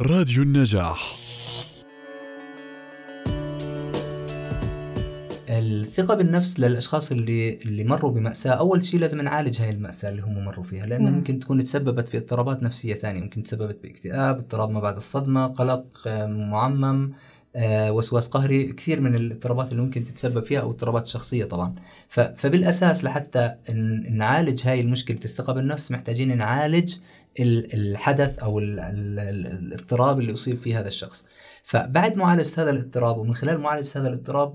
راديو النجاح الثقة بالنفس للأشخاص اللي اللي مروا بمأساة أول شيء لازم نعالج هاي المأساة اللي هم مروا فيها لأنه نعم. ممكن تكون تسببت في اضطرابات نفسية ثانية ممكن تسببت باكتئاب اضطراب ما بعد الصدمة قلق آه، معمم وسواس قهري كثير من الاضطرابات اللي ممكن تتسبب فيها أو اضطرابات شخصية طبعا ف- فبالأساس لحتى نعالج هاي المشكلة الثقة بالنفس محتاجين نعالج ال- الحدث ال- الاضطراب اللي أصيب فيه هذا الشخص فبعد معالجة هذا الاضطراب ومن خلال معالجة هذا الاضطراب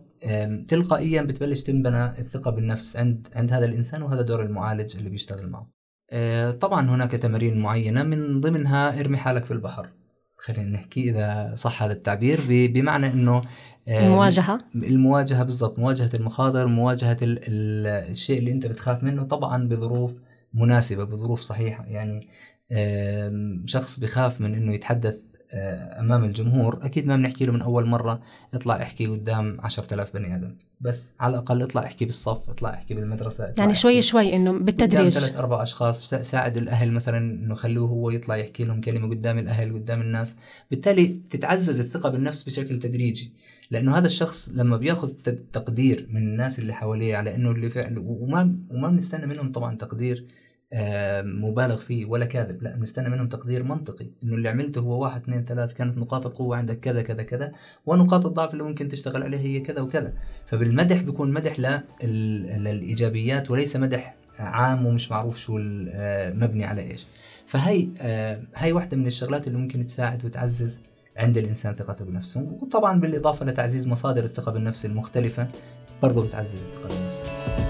تلقائيا بتبلش تنبنى الثقة بالنفس عند عند هذا الإنسان وهذا دور المعالج اللي بيشتغل معه. آه، طبعا هناك تمارين معينة من ضمنها ارمي حالك في البحر. خلينا نحكي إذا صح هذا التعبير بمعنى إنه آم، المواجهة. المواجهة بالضبط مواجهة المخاطر مواجهة ال ال الشيء اللي أنت بتخاف منه طبعا بظروف مناسبة بظروف صحيحة. يعني شخص بخاف من إنه يتحدث آه، أمام الجمهور. أكيد ما بنحكي له من أول مرة اطلع احكي قدام 10000 بني آدم. بس على الأقل اطلع احكي بالصف اطلع احكي بالمدرسة اطلع يعني شوي شوي إنه بالتدريج. ثلاث أربع أشخاص سا- ساعد الأهل مثلا إنه خلوه هو يطلع يحكي لهم كلمة قدام الأهل قدام الناس. بالتالي تتعزز الثقة بالنفس بشكل تدريجي. لأنه هذا الشخص لما بيأخذ تقدير من الناس اللي حواليه على إنه اللي فعل وما وما بنستنى منهم طبعا تقدير مبالغ فيه ولا كاذب. لا بنستنى منهم تقدير منطقي إنه اللي عملته هو واحد اثنين ثلاث كانت نقاط القوة عندك كذا كذا كذا ونقاط الضعف اللي ممكن تشتغل عليها هي كذا وكذا. فبالمدح بيكون مدح لل- للايجابيات وليس مدح عام ومش معروف شو آه، مبني على إيش. فهي آه، هي واحدة من الشغلات اللي ممكن تساعد وتعزز عند الإنسان ثقته بنفسه. وطبعا بالإضافة لتعزيز مصادر الثقة بالنفس المختلفة برضه بتعزز الثقة بالنفس.